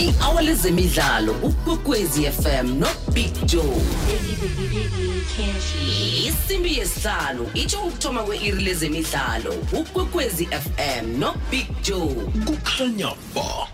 i-hour lezemidlalo ukwekwezi fm no big joe. Isimbi yesihlanu itsho ukuthoma kwe-iri lezemidlalo ukwekwezi fm no big joe. Kukhanya ba.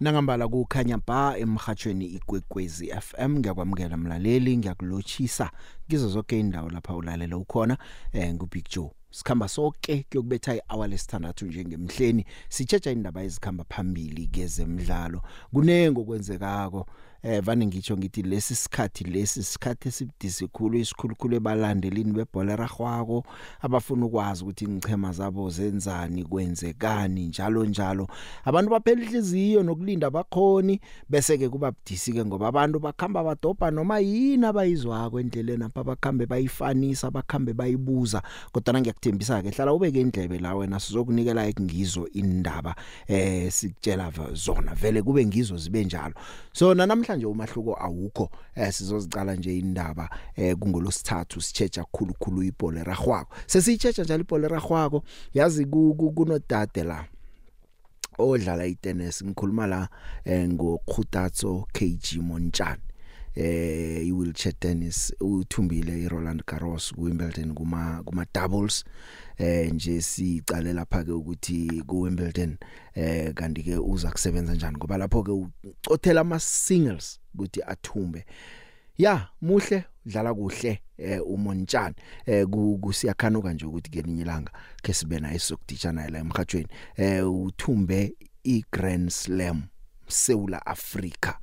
Nangambala kukhanya ba emhathweni igwegwezi FM ngiyakwamukela mlaleli ngiyakulochisa kizo zonke indawo lapha ulalela ukhona eh nguBig Joe. Sikhamba sonke kuyokubetha ihour lesithandathu njengemhleni sitsheja indaba ezikhamba phambili kezemidlalo. Kunengo kwenzekako eh vane ngitsho ngithi lesi sikhathi lesi sikhathi esibudisi khulu isikhulukhulu ebalandelini bebhola ragwako abafuna ukwazi ukuthi ingchema zabo zenzani kwenzekani njalo njalo. Abantu baphela ihliziyo nokulinda bakhoni bese ke kuba budisi ke ngoba abantu bakhamba badobha noma yini abayizwako endleleni apha bakhambe bayifanisa bakhambe bayibuza. Kodwa ngiyakuthembisa ke hlala ubeke indlebe la wena sizokunikela ekungizo indaba eh sikutshela zona. Vele kube ngizo zibe njalo. So namhlanje umahluko awukho eh sizozicala nje indaba eh kungolosithathu sichecha khulu khulu ibhola ragwako sesichecha njalo ibhola ragwako yazi kunodade la odlala itennis ngikhuluma la eh, ngoKhutatso KG Montjane. Eh i-wheelchair tennis uthumbile iRoland Garros kuWimbledon kuma kuma doubles. Eh nje sicale lapha ke ukuthi kuWimbledon eh kanti ke uza kusebenza kanjani ngoba lapho ke ucothela ama singles ukuthi athumbe. Ya muhle dlala kuhle eh uMontjane. Eh kusiyakhanuka nje ukuthi ngelinye ilanga ke sibe naye sokuditshana la emhathweni eh uthumbe iGrand Slam Seula Africa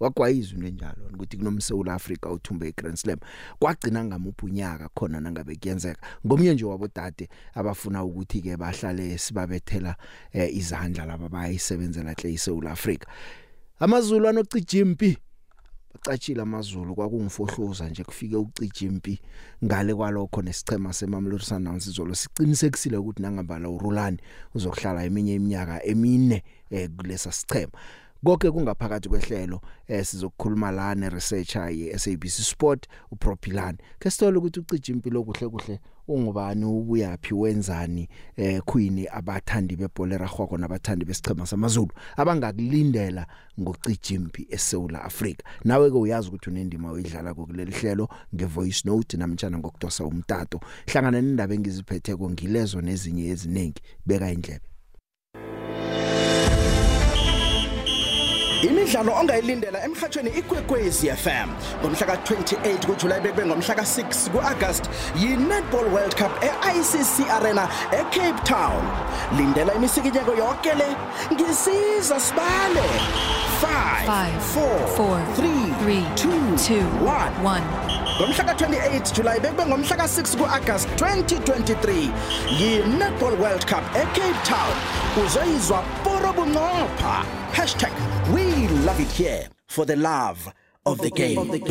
wagwayizwa nenjalo ukuthi kunomsewula Africa uthumbe iGrand Slam. Kwagcina ngamuphi unyaka khona nangabe kuyenzeka. Ngomnye nje wabodade abafuna ukuthi ke bahlale sibabethela eh, izandla laba bayisebenzela hle iSouth Africa amazulu anocijimpi bacatshila amazulu kwakungifohloza nje kufike ucijimpi ngale kwalokho nesichema seMamelodi Sundowns izolo siqinisekisile ukuthi nangambala uRulani uzokuhlala eminye iminyaka emine eh, kulesa sichema konke kungaphakathi kwehlelo eh sizokukhuluma la ne researcher ye SABC Sport uPropilane ke sithola ukuthi ucija impilo kuhle kuhle ungubani ubuyaphi wenzani eh queen abathandi bebhola ragwako nabathandi besichema samazulu abangakulindela ngocija impi eSouth Africa nawe ke uyazi ukuthi unendima oyidlala kuleli hlelo ngevoice note namtjana ngokudosa umtato. Hlangana nendaba engiziphetheko ngilezo nezinye eziningi. Beka indlebe. Imidlalo ongayilindela emhathweni ikwekwezi FM ngomhla ka28 kuJuly bekube ngomhla ka6 kuAugust yiNetball World Cup eICC Arena eCape Town. Lindela imisikinyeko yonke le. Ngisiza sibale. 5 4 3 2 1 ngomhla ka28 July bekube ngomhla ka6 kuAugust 2023 yiNetball World Cup eCape Town. Uzoyizwa poro bunqopha #we love it here for the love of the game. Of the game.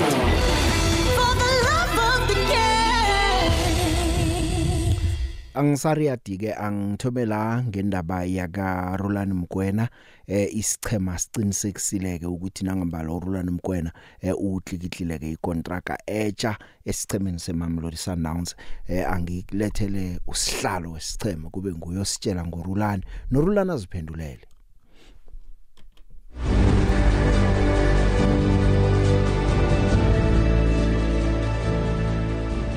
Angisariyadi ke angithobela ngendaba yaka Roland Mkwena eh isichema siqinisekisile ke ukuthi nangambala uRoland Mkwena eh utlikitlile ke ikontraka etsha esichemeni seMamelodi Sundowns. Eh angikulethele usihlalo wesichema kube nguyo sitshela ngoRulani noRulani aziphendulele.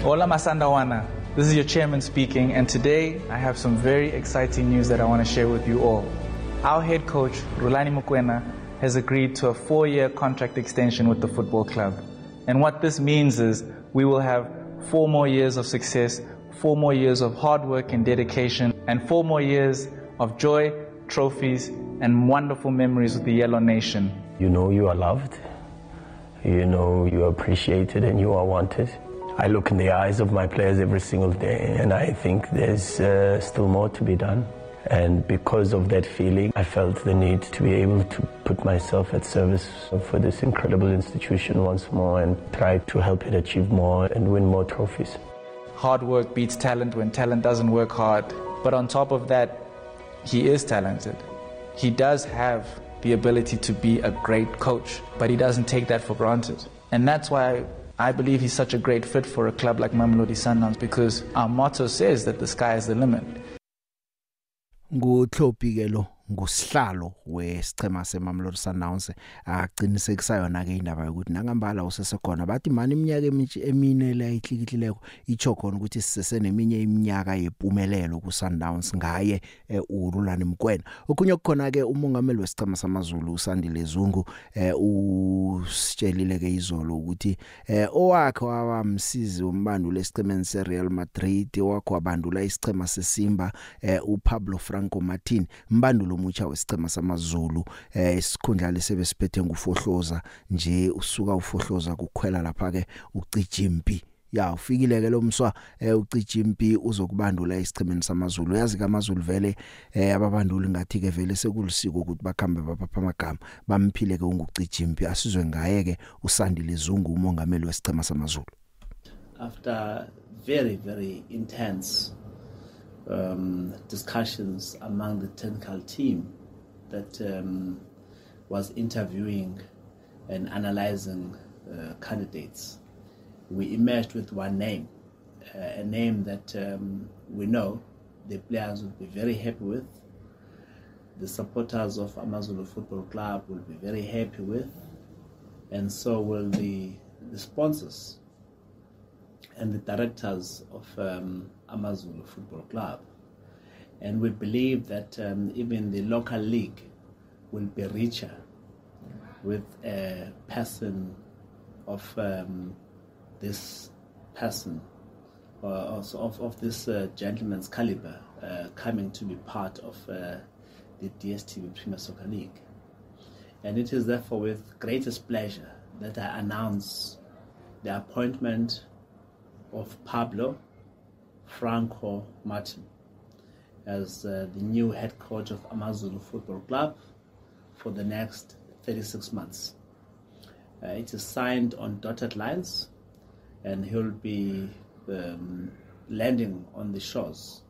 Hola Masandawana, this is your chairman speaking, and today I have some very exciting news that I want to share with you all. Our head coach, Rulani Mukwena, has agreed to a four year contract extension with the football club. And what this means is we will have four more years of success, four more years of hard work and dedication, and four more years of joy, trophies, and wonderful memories with the Yellow Nation. You know you are loved, you know you are appreciated, and you are wanted. I look in the eyes of my players every single day, and I think there's uh, still more to be done. And because of that feeling, I felt the need to be able to put myself at service for this incredible institution once more and try to help it achieve more and win more trophies. Hard work beats talent when talent doesn't work hard. But on top of that, he is talented. He does have the ability to be a great coach, but he doesn't take that for granted. And that's why I believe he's such a great fit for a club like Mamelodi Sundowns because our motto says that the sky is the limit. nguThlopi ke lo ngusihlalo wesichema seMamelodi Sundowns aqinisekisa yona ke indaba yokuthi nangambala usesekhona bathi mani iminyaka emine le ayihlikihlileko icho khona ukuthi sisese neminye iminyaka yempumelelo ku Sundowns ngaye eh, uRulani Mkwena. Okunye kukhona ke umongameli wesichema samaZulu uSandile Zungu eh, usitshelile ke izolo ukuthi eh, owakhe wabamsizi umbandule esichemeni seReal Madrid owakhe wabandula isichema seSimba uPablo Franco Martin mbandulu omutsha wesichema samaZulu eh isikhundla lesebe siphethe ngufohloza nje usuka ufohloza kukhwela lapha ke ucijimpi ya ufikile ke lo mswa eh, ucijimpi uzokubandula isichimeni samaZulu. Yazi kaMazulu vele eh, ababanduli ngathi ke vele sekulisiko ukuthi bakhambe bapha amagama. Bamphile ke ungucijimpi asizwe ngaye ke usandile Zungu umongameli wesichema samaZulu. After very very intense um, discussions among the technical team that um, was interviewing and analyzing uh, candidates. We emerged with one name, uh, a name that um, we know the players will be very happy with, the supporters of Amazulu Football Club will be very happy with, and so will the, the sponsors and the directors of um, Amazulu Football Club. And we believe that um, even the local league will be richer with a person of um, this person uh, of, of this uh, gentleman's caliber uh, coming to be part of uh, the DSTV Premier Soccer League. And it is therefore with greatest pleasure that I announce the appointment of Pablo Franco Martin as uh, the new head coach of Amazulu Football Club for the next 36 months. Uh, it is signed on dotted lines and he'll be um, landing on the shores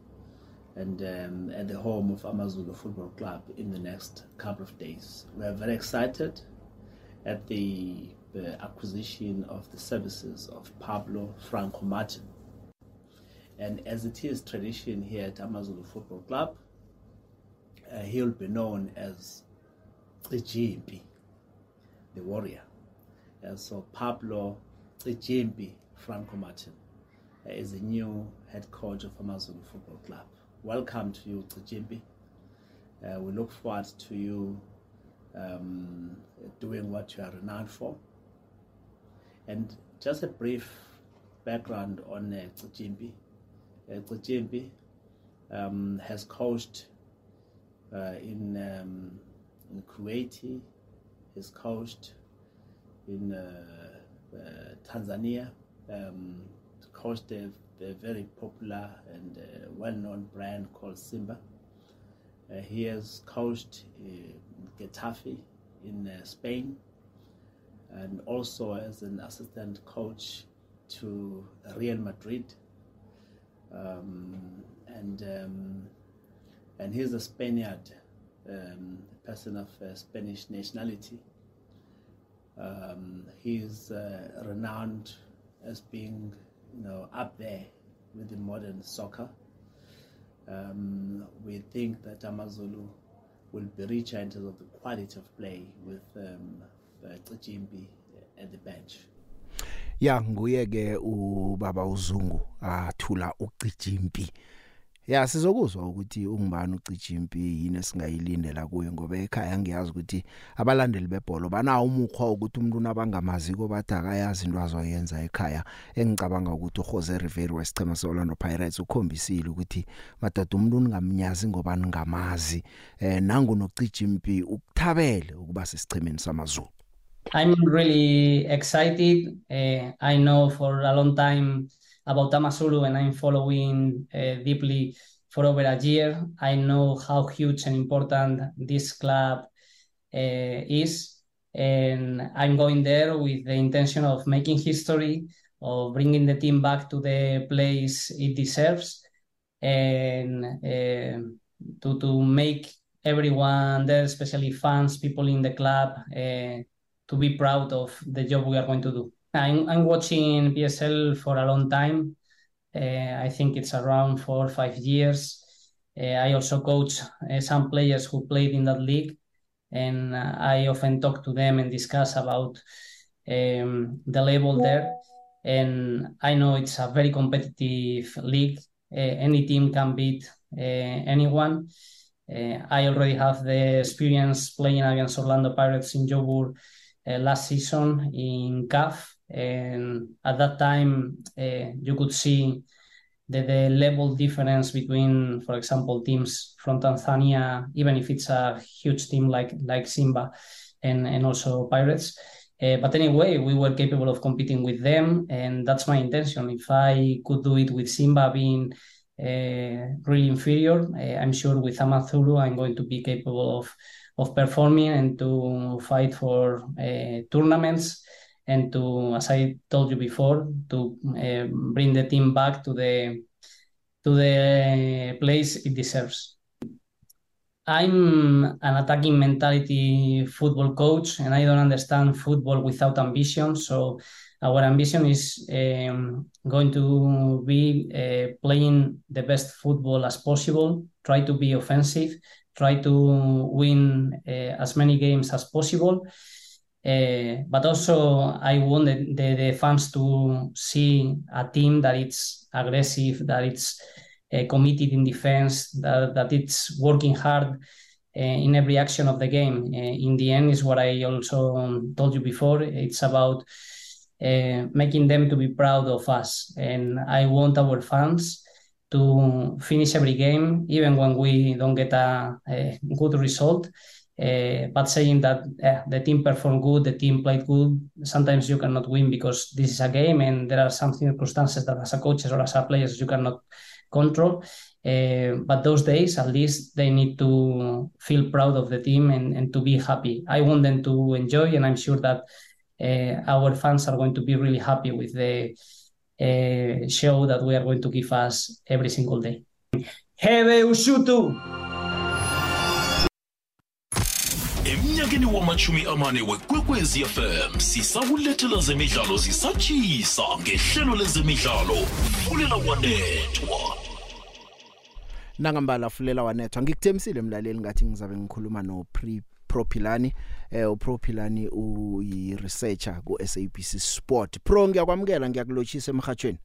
and um, at the home of Amazulu Football Club in the next couple of days. We are very excited at the, the acquisition of the services of Pablo Franco Martin. And as it is tradition here at Amazulu Football Club, uh, he'll be known as the GMP, the warrior. And so Pablo Cijimbi Franco Martin uh, is the new head coach of Amazulu Football Club. Welcome to you, Cijimbi. Uh, we look forward to you um, doing what you are renowned for. And just a brief background on uh, Cijimbi. Cijimbi um, has coached uh, in, um, in Kuwait, he's coached in uh, uh, Tanzania, um, coached a, a very popular and uh, well-known brand called Simba. Uh, he has coached Getafe in Spain and also as an assistant coach to Real Madrid. Um, and um, and he's a Spaniard, um, a person of uh, Spanish nationality. Um, he's uh, renowned as being, you know, up there with the modern soccer. Um, we think that Amazulu will be richer in terms of the quality of play with um, uh, Cijimbi at the bench. ya nguye ke ubaba uzungu athula ucijimpi ya sizokuzwa ukuthi ungubani ucijimpi yini esingayilindela kuye? Ngoba ekhaya ngiyazi ukuthi abalandeli bebhola banawo umukhwa ukuthi umuntu nabangamazi ko bathi akayazi into azoyenza ekhaya engicabanga ukuthi uJose Rivera wesichema seOrlando Pirates ukhombisile ukuthi madada umuntu ningamnyazi ngoba ningamazi eh nangu nocijimpi ukuthabele ukuba sesichemeni samazulu. I'm really excited. Uh, I know for a long time about Amazulu and I'm following uh, deeply for over a year. I know how huge and important this club uh, is. And I'm going there with the intention of making history, of bringing the team back to the place it deserves, and uh, to, to make everyone there, especially fans, people in the club, uh, to be proud of the job we are going to do. I'm, I'm watching PSL for a long time. Uh, I think it's around four or five years. Uh, I also coach uh, some players who played in that league, and uh, I often talk to them and discuss about um, the level there. And I know it's a very competitive league. any team can beat anyone. I already have the experience playing against Orlando Pirates in Joburg last season in CAF, and at that time you could see the, the level difference between, for example, teams from Tanzania, even if it's a huge team like like Simba and, and also Pirates. Uh, but anyway, we were capable of competing with them, and that's my intention. If I could do it with Simba being uh, really inferior, uh, I'm sure with Amazulu I'm going to be capable of of performing and to fight for uh, tournaments and to, as I told you before, to uh, bring the team back to the to the place it deserves. I'm an attacking mentality football coach, and I don't understand football without ambition. So our ambition is um, going to be uh, playing the best football as possible. Try to be offensive. Try to win uh, as many games as possible uh, but also, I want the, the, the, fans to see a team that it's aggressive, that it's uh, committed in defense, that, that it's working hard uh, in every action of the game. in the end, is what I also told you before. It's about making them to be proud of us, and I want our fans to finish every game, even when we don't get a, a good result uh, but saying that uh, the team performed good, the team played good, sometimes you cannot win because this is a game and there are some circumstances that as a coaches or as a players you cannot control. Uh, but those days, at least, they need to feel proud of the team and, and to be happy. I want them to enjoy, and I'm sure that our fans are going to be really happy with the show that we are going to give us every single day. Hebe Ushutu! Emnyakeni wamachumi amane wekwekwezi fm sisakulethela zemidlalo zisatshisa ngehlelo lezemidlalo. Fulela wanethwa. Nangambala fulela wanethwa ngikuthemisile mlaleli ngathi ngizabe ngikhuluma no pre Propilani eh uPropilani uyi researcher ku SABC Sport. Pro ngiyakwamukela ngiyakulochisa emhathweni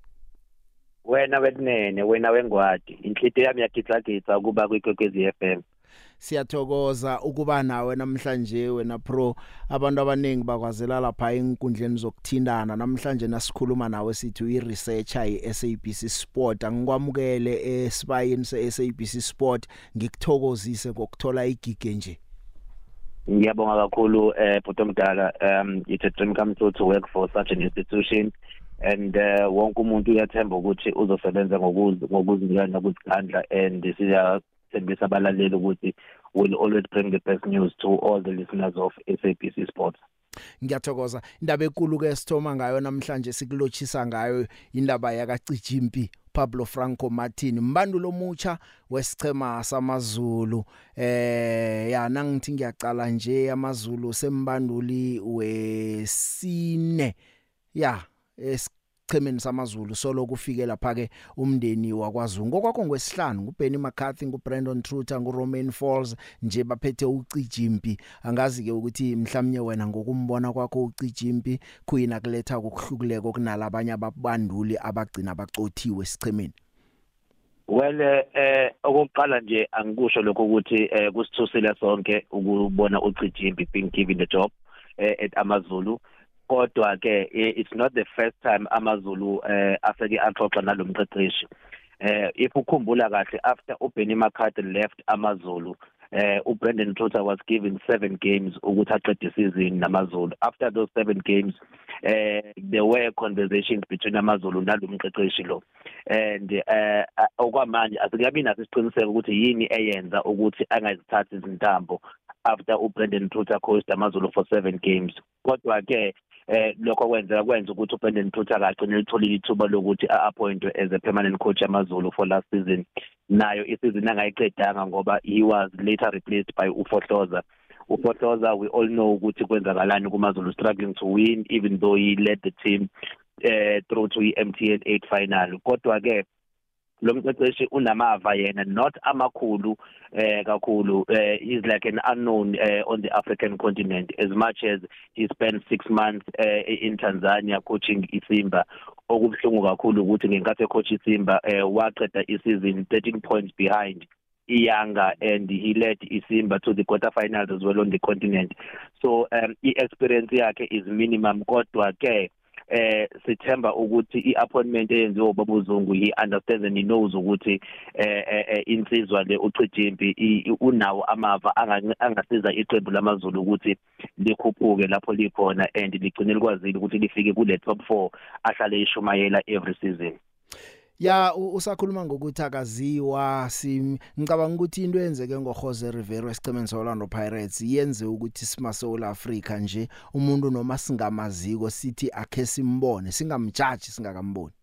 wena wenene wena wengwadi. Inhlito yami yagitsagitsa kuba kwikwekwezi FM siyathokoza ukuba nawe namhlanje wena pro. Abantu abaningi bakwazela lapha enkundleni zokuthindana namhlanje nasikhuluma nawe sithi uyi researcher ye SABC Sport. Angikwamukele esibayeni se SABC Sport ngikuthokozise ngokuthola igige nje. Ngiyabonga kakhulu eh bhuti omdala um it's a dream come true to work for such an institution. And uh, wonke umuntu uyathemba ukuthi uzosebenza ngokuzinikela nokuzikhandla and siya sithembisa abalaleli ukuthi will always bring the best news to all the listeners of SABC Sports. Ngiyathokoza. Indaba enkulu ke sithoma ngayo namhlanje sikulochisa ngayo indaba yaka Cijimpi Pablo Franco Martin mbandulo omutsha wesichema samazulu. Eh ya nangithi ngiyacala nje amazulu sembanduli wesine. Ya esichemeni samaZulu solo kufike lapha ke umndeni wakwaZungu ngokwakho ngwesihlanu nguBenny McCarthy nguBrandon Truter nguRomain Falls nje baphethe ucijimpi angazi ke ukuthi mhlawumnye wena ngokumbona kwakho ucijimpi kuyina kuletha ukuhlukuleka kunalabanye ababanduli abagcina bacothiwe esichemeni. Well eh okokuqala nje angikusho lokho ukuthi eh kusithusile sonke ukubona ucijimpi being given the job eh at AmaZulu. Kodwa ke it's not the first time amazulu eh afike axoxa nalomqeqeshi eh if ukhumbula kahle after uBenny McCarthy left amazulu eh uBrandon Trotter was given 7 games ukuthi aqede season namazulu. After those 7 games eh there were conversations between amazulu nalomqeqeshi lo. And eh okwamanje asikabi naso isiqiniseko ukuthi yini eyenza ukuthi angazithatha izintambo after uBrandon Trotter coached amazulu for 7 games. Kodwa ke eh lokho kwenzeka kwenza ukuthi uBrandon Prutha akagcine litholile ithuba lokuthi aappointwe as a permanent coach amaZulu for last season. Nayo isizini angayiqedanga ngoba he was later replaced by uFohloza. uFohloza we all know ukuthi kwenzakalani kumaZulu struggling to win even though he led the team uh, through to MTN 8 final. Kodwa ke lo mqeqeshi unamava yena not amakhulu eh kakhulu eh is like an unknown uh, on the African continent. As much as he spent 6 months uh, in Tanzania coaching iSimba okubhlungu kakhulu ukuthi ngenkathi ecoach iSimba eh waqeda iseason 13 points behind iyanga and he led iSimba to the quarterfinals as well on the continent. So um i-experience yakhe is minimum kodwa ke eh sithemba ukuthi iappointment eyenziwe ubaba uZungu he understands and he knows ukuthi eh, eh, eh insizwa le uChijimbi unawo amava angasiza iqembu lamaZulu ukuthi likhuphuke lapho likhona and ligcine likwazile ukuthi lifike kule top 4 ahlale ishumayela every season. Ya usakhuluma ngokuthi akaziwa ngicabanga ukuthi into eyenzeke ngoJose Rivero esicemeni soLorlando Pirates yenze ukuthi sima South Africa nje umuntu noma singamaziko sithi akhe simbone singamjudge singakamboni.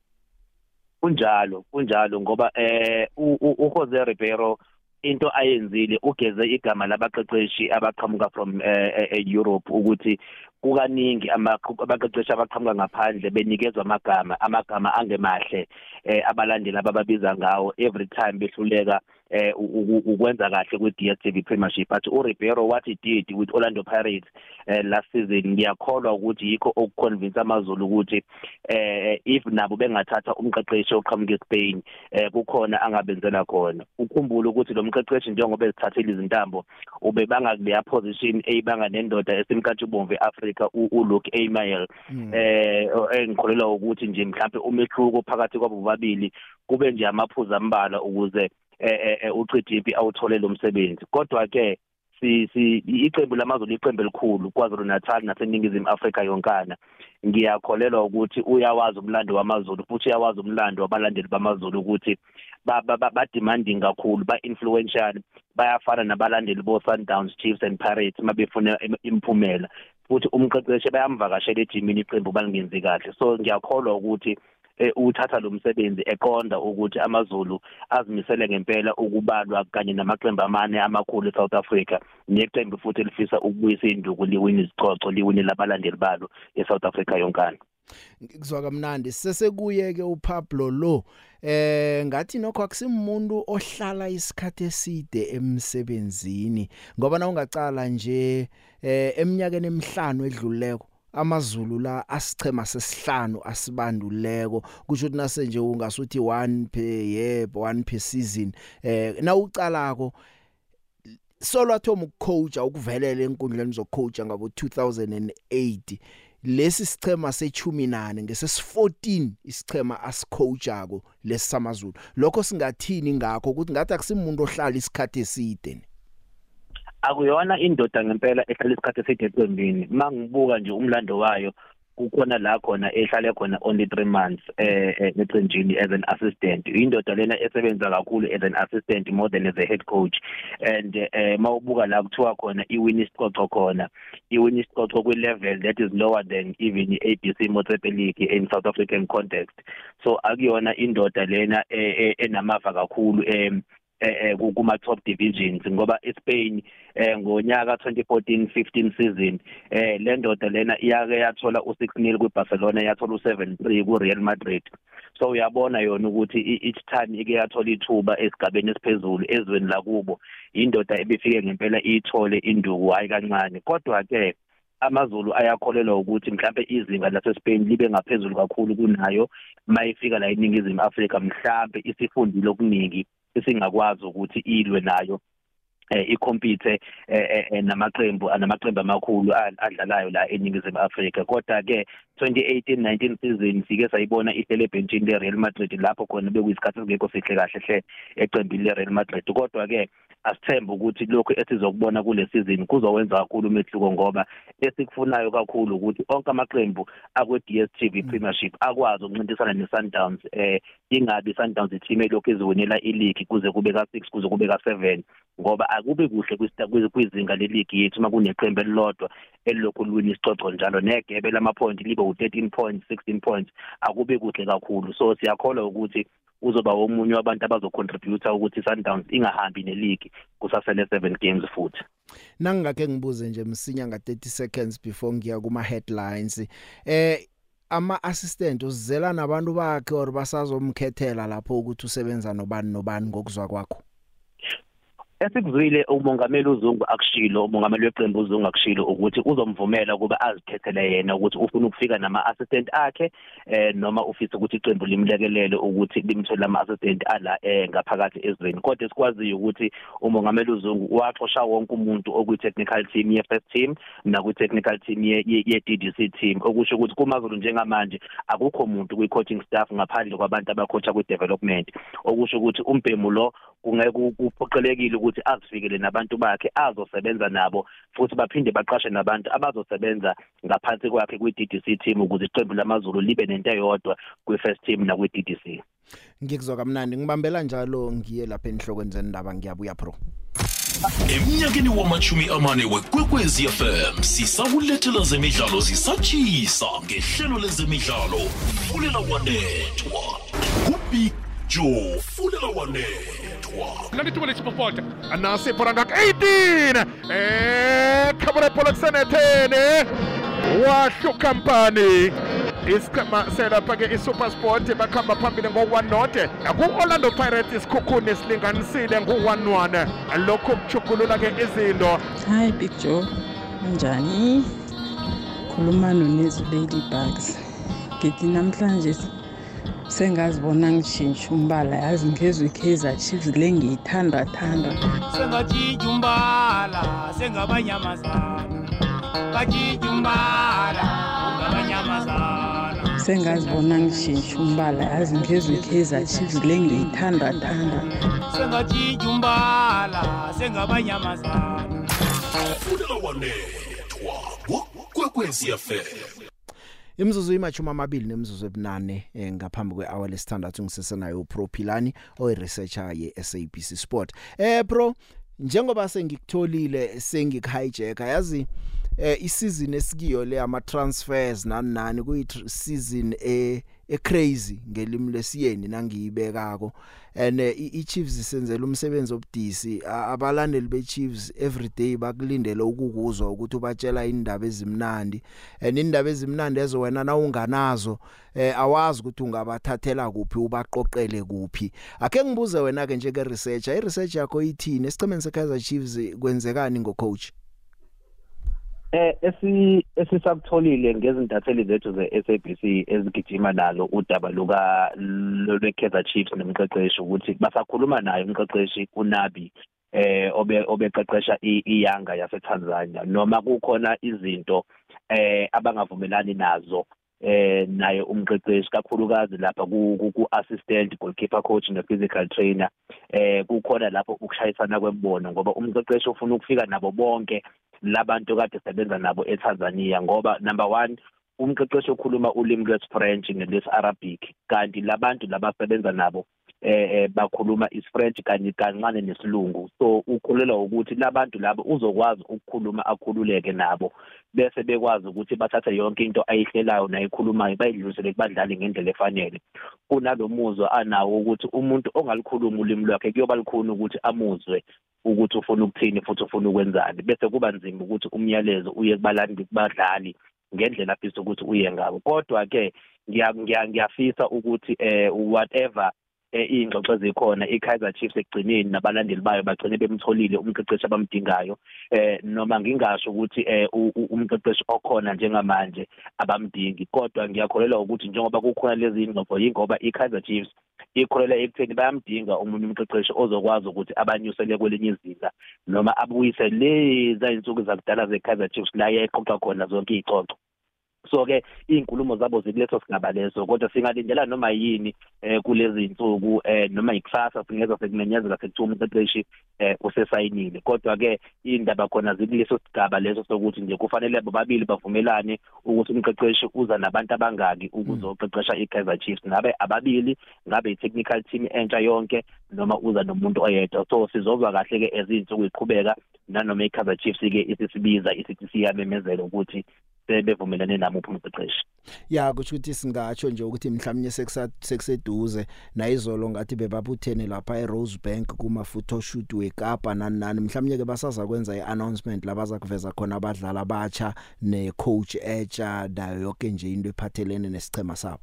Kunjalo kunjalo ngoba eh uJose Rivero into ayenzile ugeze igama labaqeqeshi abaqhamuka from uh, Europe ukuthi kukaningi abaqeqeshi abaqhamuka ngaphandle benikezwa amagama amagama angemahle eh abalandeli abababiza ngawo every time behluleka eh ukwenza kahle kwe DStv Premiership. But uRibeiro what he did with Orlando Pirates eh last season ngiyakholwa ukuthi yikho okuconvince amazulu ukuthi eh if nabo bengathatha umqeqeshi oqhamuka eSpain eh kukhona angabenzela khona. Ukhumbula ukuthi lo mqeqeshi njengoba ezithathile izintambo ube bangakuleya position eyibanga nendoda esimkatshubomvu eAfrica uLuke Email hmm. eh engikholelwa ukuthi nje mhlawumbe umehluko phakathi kwabo bobabili kube nje amaphuzu ambala ukuze eh, eh uChidiphi awuthole lo msebenzi. Kodwa ke si si iqembu lamazulu iqembu elikhulu kwaZulu Natal naseningizimu Afrika yonkana. Ngiyakholelwa ukuthi uyawazi umlando wamaZulu futhi uyawazi umlando wabalandeli bamaZulu ukuthi ba ba demanding kakhulu ba influential bayafana nabalandeli bo Sundowns Chiefs and Pirates mabefuna imphumela futhi umqeqeshe bayamvakashela ejimini iqembu balingenzi kahle. So ngiyakholwa ukuthi Eh, uthatha lo msebenzi eqonda ukuthi amaZulu azimisele ngempela ukubalwa kanye namaqembu amane amakhulu eSouth Africa neqembu futhi elifisa ukubuyisa induku liwini izicoco liwini labalandeli balo eSouth Africa yonkana. Kuzwa kamnandi. Sesekuye ke uPablo lo eh ngathi nokho akusimuntu ohlala isikhathe eside emsebenzini ngoba na ungacala nje eh eminyakeni emihlanu edluleko amazulu la asichema sesihlanu asibanduleko. Kusho ukuthi nase nje ungasuthi 1 per year 1 per season eh na ucalako solo athoma ukucoacha ukuvelela enkundleni zokucoacha ngabo 2008 lesi sichema sechumi nane ngesesi14 isichema asicoachako lesamazulu lokho singathini ngakho? Ukuthi ngathi akusimuntu ohlala isikhathi eside. Akuyona indoda ngempela ehlala isikhathi eside eqembini mangibuka nje umlando wayo kukhona la khona ehlale khona only 3 months eh, eh eqenjini as an assistant. Indoda lena esebenza kakhulu as an assistant more than as a head coach. And eh mawubuka la kuthiwa khona iwin isicoco khona iwin isicoco kwi level that is lower than even iABC Motsepe League in South African context. So akuyona indoda lena eh, eh, enamava kakhulu em eh, eh kuma top divisions ngoba eSpain eh ngonyaka 2014 15 season eh le ndoda lena iyake yathola u6-0 kwiBarcelona yathola u7-3 kuReal Madrid. So uyabona yona ukuthi each time ike yathola ithuba esigabeni esiphezulu ezweni lakubo indoda ebifike ngempela ithole induku hayi kancane. Kodwa ke amazulu ayakholelwa ukuthi mhlambe izinga laseSpain libe ngaphezulu kakhulu kunayo mayifika la eningizimu Afrika mhlambe isifundile okuningi. Esingakwazi ukuthi ilwe nayo eh ikompete eh, eh namaqembu namaqembu amakhulu adlalayo la eningizimu Afrika. Kodwa ke 2018-19 season sike sayibona ihlele benchini leReal Madrid lapho khona bekuyisikhathi singekho sihle kahle hle eqembini leReal Madrid. Kodwa ke asithembe ukuthi lokho esizokubona kule season kuzowenza kakhulu umehluko ngoba esikufunayo kakhulu ukuthi onke amaqembu akwe DStv mm. Premiership akwazi ukuncintisana neSundowns eh ingabi Sundowns team elokhu iziwinela ileague kuze kube ka6 kuze kube ka7 ngoba akube kuhle kwizinga leleague yethu makuneqembu elilodwa elilokhu liwina isicoco njalo negebe lama point libe u13 points 16 points akube kuhle kakhulu so siyakholwa ukuthi uzoba omunye wabantu abazocontributor ukuthi Sundowns ingahambi neleague kusasele 7 games futhi. Nangingake ngibuze nje msinya nga 30 seconds before ngiya kuma headlines eh ama assistant uzizela nabantu bakhe or basazomkhethela lapho ukuthi usebenza nobani nobani ngokuzwa kwakho? Esikuzwile umongameli uZungu akushilo umongameli weqembu uZungu akushilo ukuthi uzomvumela ukuba azikhethele yena ukuthi ufuna ukufika nama assistant akhe eh noma ufisa ukuthi iqembu limlekelele ukuthi limthole ama assistant ala eh ngaphakathi ezweni. Kodwa sikwaziyo ukuthi umongameli uZungu waxosha wonke umuntu okwi technical team ye first team na kwi technical team ye, ye, ye DDC team. Okusho ukuthi kuMazulu njengamanje akukho umuntu kwi coaching staff ngaphandle kwabantu abacoacha kwi development okusho ukuthi umbhemu lo kungeke kuphoqelekile ukuthi azifikele nabantu bakhe azosebenza nabo futhi baphinde baqashe nabantu abazosebenza ngaphansi kwakhe kwi DDC team ukuze iqembu lamaZulu libe nento eyodwa kwi first team na kwi DDC ngikuzwa kamnandi ngibambela njalo ngiye lapha enhlokweni zendaba ngiyabuya pro emnyakeni wamachumi amane wekwekwezi fm sisakulethela zemidlalo zisatshisa ngehlelo lezemidlalo fulela wanethwa kubig joe fulela wanethwa Nandito le Chipopot. Anasi porangak 18. Eh, kabore poloksen 10. Washu company. isikhama selapha-ke i-supersport bakuhamba phambili ngo-one not ku-orlando pirates isikhukhuni esilinganisile ngu-one-one lokhu kuchugulula-ke izinto hayi big joe kunjani khuluma nonezu ladybugs ngithi namhlanje sengazibona ngishintsha umbala yazi ngezwe i-kaizer chiefs le ngiyithanda-thanda sengatshintsha umbala sengabanyamazana ngatshintsha umbala ungabanyamazana sengazibona ngishintsha umbala yazi ngezwe i-kaizer chiefs le ngiyithanda-thanda sengatshintsha umbala sengabanyamazana fulela wanethwa kwekwezi fm Imzuzu imachuma amabili nemzuzu ebunane eh, ngaphambi kwehour lesithandathu ngisesenayo uProphilani oyiresearcher yeSABC Sport. Eh bro, njengoba sengikutholile sengikhijacker yazi eh isizini esikiyo le ama transfers nani nani kuyi season e e crazy ngelimi lesiyeni nangiyibekako and iChiefs senzela umsebenzi obudisi. Abalandeli beChiefs everyday bakulindele ukukuzwa ukuthi ubatshela indaba ezimnandi. And indaba ezimnandi ezo wena na unganazo eh awazi ukuthi ungabathathela kuphi ubaqoqele kuphi. Ake ngibuze wena ke njenge researcher i research yakho ithini? Esicemeni seKaizer Chiefs kwenzekani ngo coach Eh esi esisakutholile ngezintatheli zethu ze-SABC ezigijima nalo udaba luka lwe-Kaizer Chiefs nomqeqeshi ukuthi basakhuluma naye umqeqeshi uNabi eh obe obeqeqesha iyanga yaseTanzania. Noma kukhona izinto eh abangavumelani nazo eh naye umqeqeshi kakhulukazi lapha ku assistant goalkeeper coach ne physical trainer eh kukhona lapho ukushayisana kwembono ngoba umqeqeshi ufuna ukufika nabo bonke labantu kade sebenza nabo eTanzania ngoba number 1 umqeqeshi okhuluma ulimi lwesifrench nelesi-arabic kanti labantu labasebenza nabo eh bakhuluma isifrench kanye kancane nesilungu. So ukholelwa ukuthi labantu labo uzokwazi ukukhuluma akhululeke nabo bese bekwazi ukuthi bathathe yonke into ayihlelayo nayikhulumayo bayidlulisele kubadlali ngendlela efanele. Kunalomuzwa anawo ukuthi umuntu ongalikhuluma ulimi lwakhe kuyoba likhona ukuthi amuzwe. Ukuthi ufuna ukuthini futhi ufuna ukwenzani. Bese kuba nzima ukuthi umyalezo uye kubalandi kubadlali ngendlela afisa ukuthi uye ngabo. Kodwa ke ngiyafisa ukuthi eh whatever ingxoxo ezikhona iKaizer Chiefs ekugcineni nabalandeli bayo bagcine bemtholile umqeqeshi abamdingayo eh noma ngingasho ukuthi eh umqeqeshi okhona njengamanje abamdingi. Kodwa ngiyakholelwa ukuthi njengoba kukhona lezi ingxoxo yingoba iKaizer Chiefs ikholela ekutheni bayamdinga umuntu umqeqeshi ozokwazi ukuthi abanyusele kwelinye izinga noma abuyise lezi insuku zakudala zeKaizer Chiefs la yayiqoqa khona zonke izicoco so ke izinkulumo zabo zikuleso singaba leso kodwa singalindela noma yini eh kulezi insuku eh noma ikusasa singeza sekumenyezela sekuthiwa umqeqeshi eh usesayinile. Kodwa ke indaba khona zikuleso sigaba leso sokuthi nje kufanele bobabili bavumelane ukuthi umqeqeshi uza nabantu abangaki ukuzoqeqesha iKaizer Chiefs. Ngabe ababili ngabe itechnical team entsha yonke noma uza nomuntu oyedwa. So sizozwa kahle ke ezinsuku iqhubeka nanoma iKaizer Chiefs ke isisibiza isithi siyamemezela ukuthi sebevumelane nami uphume uqeqeshi. Ya kusho ukuthi singatsho nje ukuthi mhlawumnye sekuseduze nayizolo ngathi bebabuthene lapha eRosebank kuma photoshoot weKapa nani nani. Mhlawumnye ke basaza kwenza iannouncement labaza kuveza khona abadlali abatsha necoach etsha dayo yonke nje into ephathelene nesichema sabo.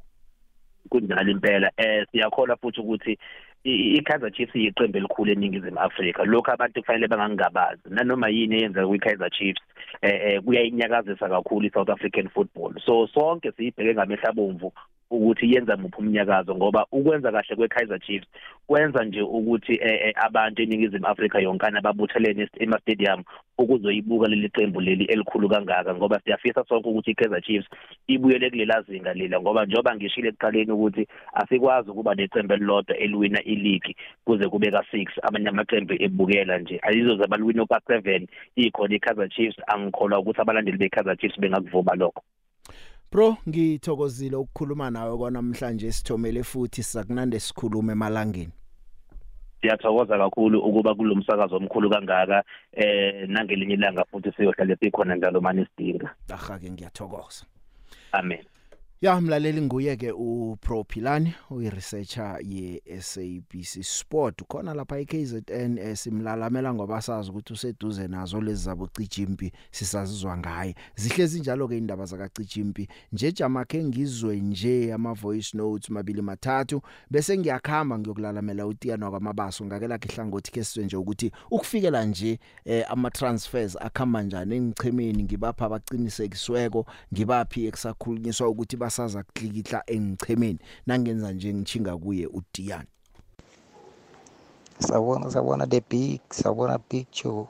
Kunjalo impela. Eh siyakholwa futhi ukuthi iKaizer Chiefs iyiqembu elikhulu eningizimu Afrika. Lokho abantu kufanele bangangabazi. Nanoma yini eyenza kwiKaizer Chiefs eh, eh kuyayinyakazisa kakhulu iSouth African football. So sonke siyibheke ngamehla bomvu ukuthi yenza muphi umnyakazo ngoba ukwenza kahle kweKaizer Chiefs kwenza nje ukuthi eh, eh, abantu eningizimu Afrika yonkana babuthelene ema stadium ukuzoyibuka leli qembu leli elikhulu kangaka ngoba siyafisa sonke ukuthi iKaizer Chiefs ibuyele kulela zinga lila ngoba njoba ngishilo ekuqaleni ukuthi asikwazi ukuba neqembu elilodwa eliwina ileague kuze kube ka6 amanye amaqembu ebukela nje. Ayizoze balwina ka 7 ikhona iKaizer Chiefs. Angikholwa ukuthi abalandeli beKaizer Chiefs bengakuvuma lokho. Bro ngithokozile ukukhuluma nawe kwanamhlanje sithomele futhi sizakunande sikhulume emalangeni. Siyathokoza kakhulu ukuba kulomsakazo omkhulu kangaka eh nangelinye ilanga futhi siyohlala sikhona njalo manje sidinga. Aha ke ngiyathokoza. Amen. Ya mlaleli nguye ke uPro Philani uyiresearcher ye SABC Sport. Khona lapha eKZN esimlalamela ngoba sazi ukuthi useduze nazo lezi zabo Cijimpi sisazizwa ngaye. Zihlezi njalo ke indaba zaka Cijimpi nje jamakhe ngizwe nje ama voice notes mabili mathathu bese ngiyakhamba ngiyokulalamela uTiyana kwamabaso ngake lakhe ihlangothi ke sizwe nje ukuthi ukufikela nje eh, ama transfers akhamba njani engichemeni ngibapha abaqinisekisweko ngibaphi ekusakhulunyiswa ukuthi basaza kuklikihla engichemeni nangenza nje ngichinga kuye uDian Sawubona sawubona the big sawubona big Joe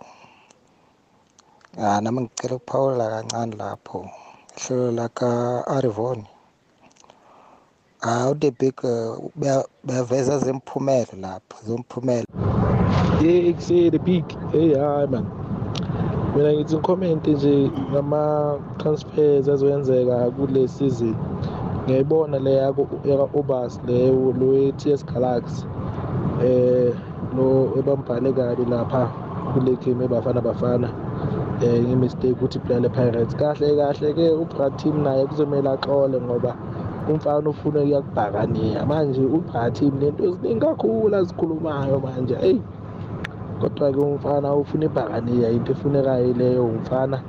Ah nami ngicela ukuphawula kancane lapho. Ihlelo la ka Arivon Ah uThe big beyaveza zemphumela lapho zomphumela Yeah ekuseni the big. Hey hayi man. Mina ngithi ngicomment nje ngama transfers azoyenzeka kule season ngiyayibona le yaka Obas leyo lo TS Galaxy eh lo ebambhale kabi lapha kule game ebafana bafana eh ngimistake ukuthi player le Pirates. Kahle kahle ke uBratim naye kuzomela axole ngoba umfana ufuna ukuyakubhakaniya. Manje uBratim lento eziningi kakhulu azikhulumayo manje hey kodwa ke umfana ufuna ibhakaniya into efunekayo leyo umfana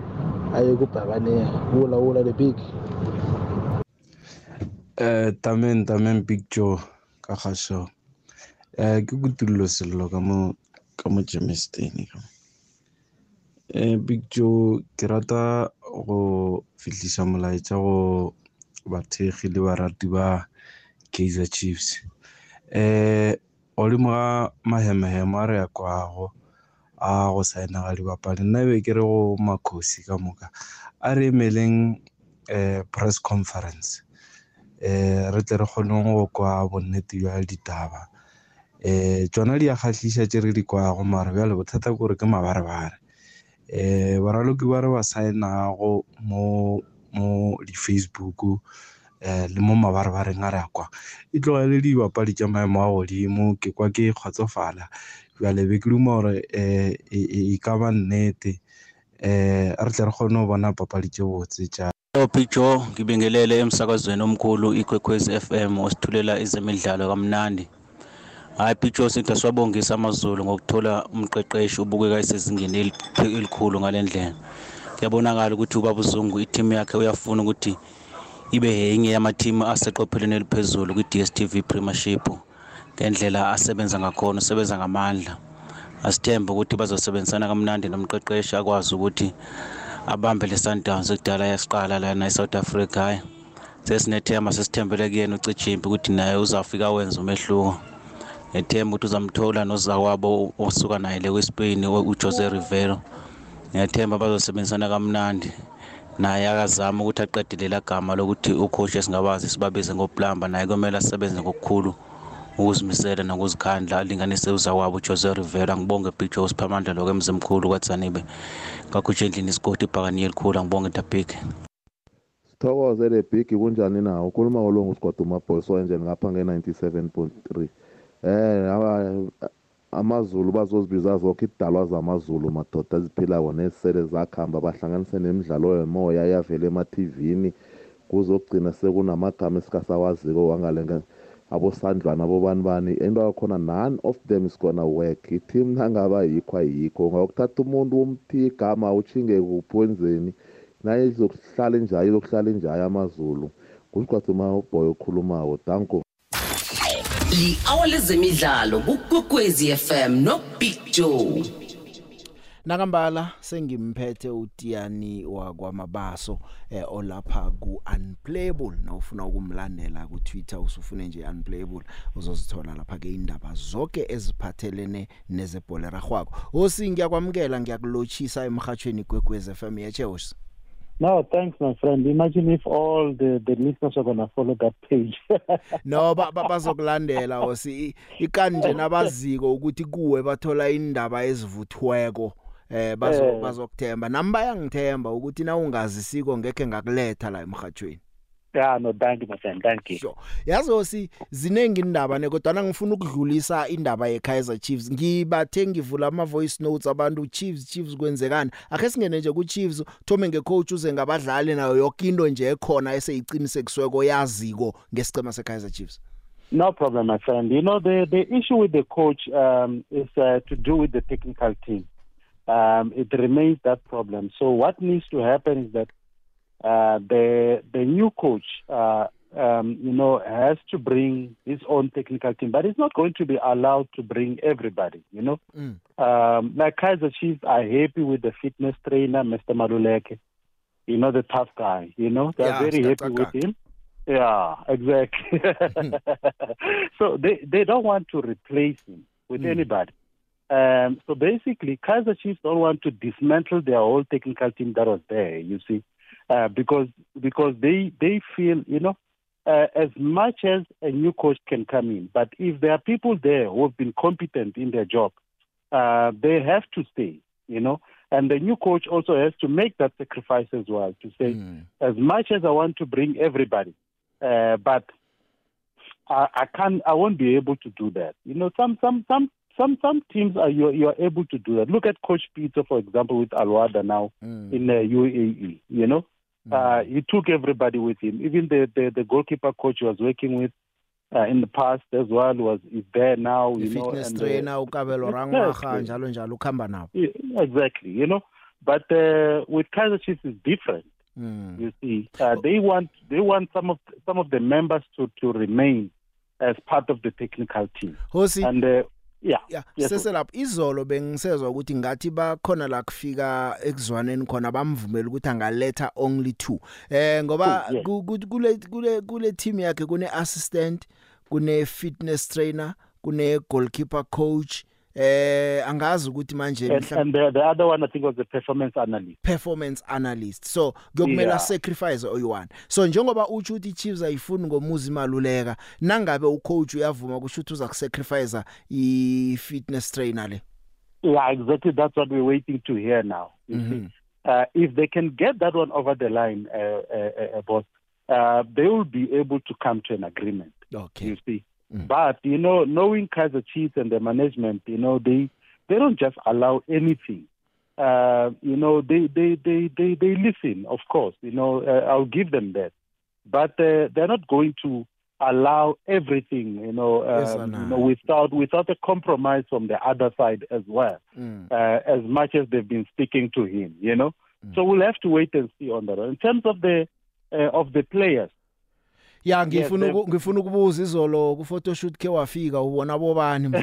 aye kubhakaniya wula wula the big. Eh tamen tamen big joe ka gasho eh ke kutullo sello ka mo ka mo Germiston ka. Eh big joe ke rata go fitlisa molaetsa go bathegi le barati ba Kaizer Chiefs. Eh o le mo mahemehemo a re ya kwago a go saena ga dibapadi. Nna be ke re go makhosi ka moka. A re emeleng um press conference. Um re tle re kgoneng go kwa bonnete bja ditaba. Um tsona di a kgatlhiša tše re di kwago mara bjale bothata kore ke mabarebare um baraloki ba re ba saenago mo di-facebook le mo mabarebareng a re a kwa. E tlogele dibapadi tša maemo a godimo ke kwa ke kgotsofala. Bjale be ke duma gore um e ka ba nnete um re tle re kgone go bona papadi tše botse tša Picture ngibingelele emsakazweni omkhulu ikwekwezi FM osithulela ezemidlalo kamnandi. Hayi Picture sithi siwabongisa amazulu ngokuthola umqeqeshi ubukeka esezingeni elikhulu ngalendlela kuyabonakala ukuthi ubaba uzungu iteam yakhe uyafuna ukuthi ibe yenye yamathimu aseqophelweni eliphezulu kwi-DStv Premiership ngendlela asebenza ngakhona usebenza ngamandla. Asithembe ukuthi bazosebenzisana kamnandi nomqeqeshi akwazi ukuthi abambe le Sundowns ekudala yasiqala lana eSouth Africa. Hayi sesinethemba sesithembele kuyena ucijimbi ukuthi naye uzafika wenza umehluko. Ngethemba ukuthi uzamthola nozakwabo osuka naye le kweSpain uJose Rivero. Ngiyathemba bazosebenzisana kamnandi. Naye akazama ukuthi aqedele la gama lokuthi ucoach esingabazi sibabize ngoplamba naye kumele asebenze ngokukhulu ukuzimisela nokuzikhandla alinganise uzakwabo uJose Rivera. Ngibonge Big Joe Siphamandla lokho emzimkhulu kwaTsanibe. Ngakho endlini isigodi ibhakani elikhulu ngibonge Dabik Sithokoze le big kunjani nawo ukhuluma kolongo usigodi umaboys wenje ngapha nge 97.3 eh amazulu bazozibiza zonke idalwa zamazulu madoda eziphilayo nesele zakhamba bahlanganise nemidlalo yomoya yavela ema-tvini kuzogcina sekunamagama esikasawaziko wangalenga abosandlwana abobani bani into yakhona none of them is gonna work. I-team nangaba yikho ayikho. Ngakuthatha umuntu umthi igama uchinge kuphi wenzeni? Naye izokuhlala enjayo izokuhlala enjayo amazulu. Kusigcwathuma ubhoy okhulumayo danko li-hour lezemidlalo kukwekwezi fm nobig joe. Nakambala sengimphethe uTiani wakwamabaso eh, olapha ku unplayable nawufuna ukumlandela ku Twitter usufune nje unplayable uzozithola lapha ke indaba zonke eziphathelene nezebhola ragwako hosi ngiyakwamukela ngiyakulochisa emhathweni kwekwezi FM yecheos No, thanks, my friend. Imagine if all the, the listeners are going to follow that page. no ba- ba- bazokulandela osi ikanje nabaziko ukuthi kuwe bathola indaba ezivuthweko eh bazo Eh. bazokuthemba nami bayangithemba ukuthi na ungazisiko ngeke ngakuletha la emhathweni yeah, no, thank you, my friend. Thank you. Sure. yazo si zinengi indaba ne kodwa ngifuna ukudlulisa indaba yeKaizer Chiefs ngibathe ngivula ama voice notes abantu Chiefs Chiefs kwenzekani akhe singene nje ku Chiefs thome ngecoach uze ngabadlali nayo yonke into nje ekhona eseyiqinisekisweko yaziko ngesicema seKaizer Chiefs No problem, my friend. You know, the, the issue with the coach um, is uh, to do with the technical team. Um, it remains that problem. So what needs to happen is that uh, the the new coach, uh, um, you know, has to bring his own technical team, but he's not going to be allowed to bring everybody. You know, Mm. um, like Kaiser Chiefs are happy with the fitness trainer, Mr. Maluleke. You know, the tough guy. You know, they're Yeah, very happy with Kakak. him. Yeah, exactly. so they, they don't want to replace him with Mm. anybody. Um, so basically, Kaiser Chiefs don't want to dismantle their whole technical team that was there. You see, uh, because because they they feel you know uh, as much as a new coach can come in, but if there are people there who have been competent in their job, uh, they have to stay. You know, and the new coach also has to make that sacrifice as well to say, as much as I want to bring everybody, uh, but I, I can't. I won't be able to do that. You know, some some some some some teams are you you are able to do that. Look at Coach Peter, for example, with Alwada now in the UAE. You know, uh, he took everybody with him. Even the the, the goalkeeper coach he was working with uh, in the past as well was is there now. You know, fitness and, uh, trainer ukabelo rangwaga njalo njalo ukhamba nabo exactly. You know, but uh, with Kaiser Chiefs is different. Mm. You see, uh, they want they want some of some of the members to to remain as part of the technical team. Hosi and uh, yeah, yeah yes, seselapha izolo bengisezwa ukuthi ngathi bakhona la kufika ekuzwaneni khona bamvumela ukuthi angaletha only two eh ngoba Two, yes. ku- ku- kule kule kule team yakhe kune assistant kune fitness trainer kune goalkeeper coach eh angazi ukuthi manje and, mhla- and the, the other one I think was the performance analyst. performance analyst so kuyokumela Yeah. sacrifice oyi1 so njengoba uthi uthi Chiefs ayifuni ngomuzi maluleka nangabe ucoach uyavuma kusho ukuthi uza kusacrifice i fitness trainer le Yeah, exactly. That's what we're waiting to hear now. You see, uh, if they can get that one over the line, uh, uh, uh, boss, uh, they will be able to come to an agreement. Okay. You see, but you know, knowing Kaiser Chiefs and the management, you know, they they don't just allow anything. Uh, you know, they, they, they, they, they listen, of course. You know, uh, I'll give them that, but uh, they're not going to allow everything. You know, Yes, um, I you know. without without a compromise from the other side as well Mm. uh, as much as they've been speaking to him, you know. So we'll have to wait and see on that. In terms of the uh, of the players, ya ngifuna Yes, ngifuna ukubuza izolo ku photoshoot ke wafika ubona bobani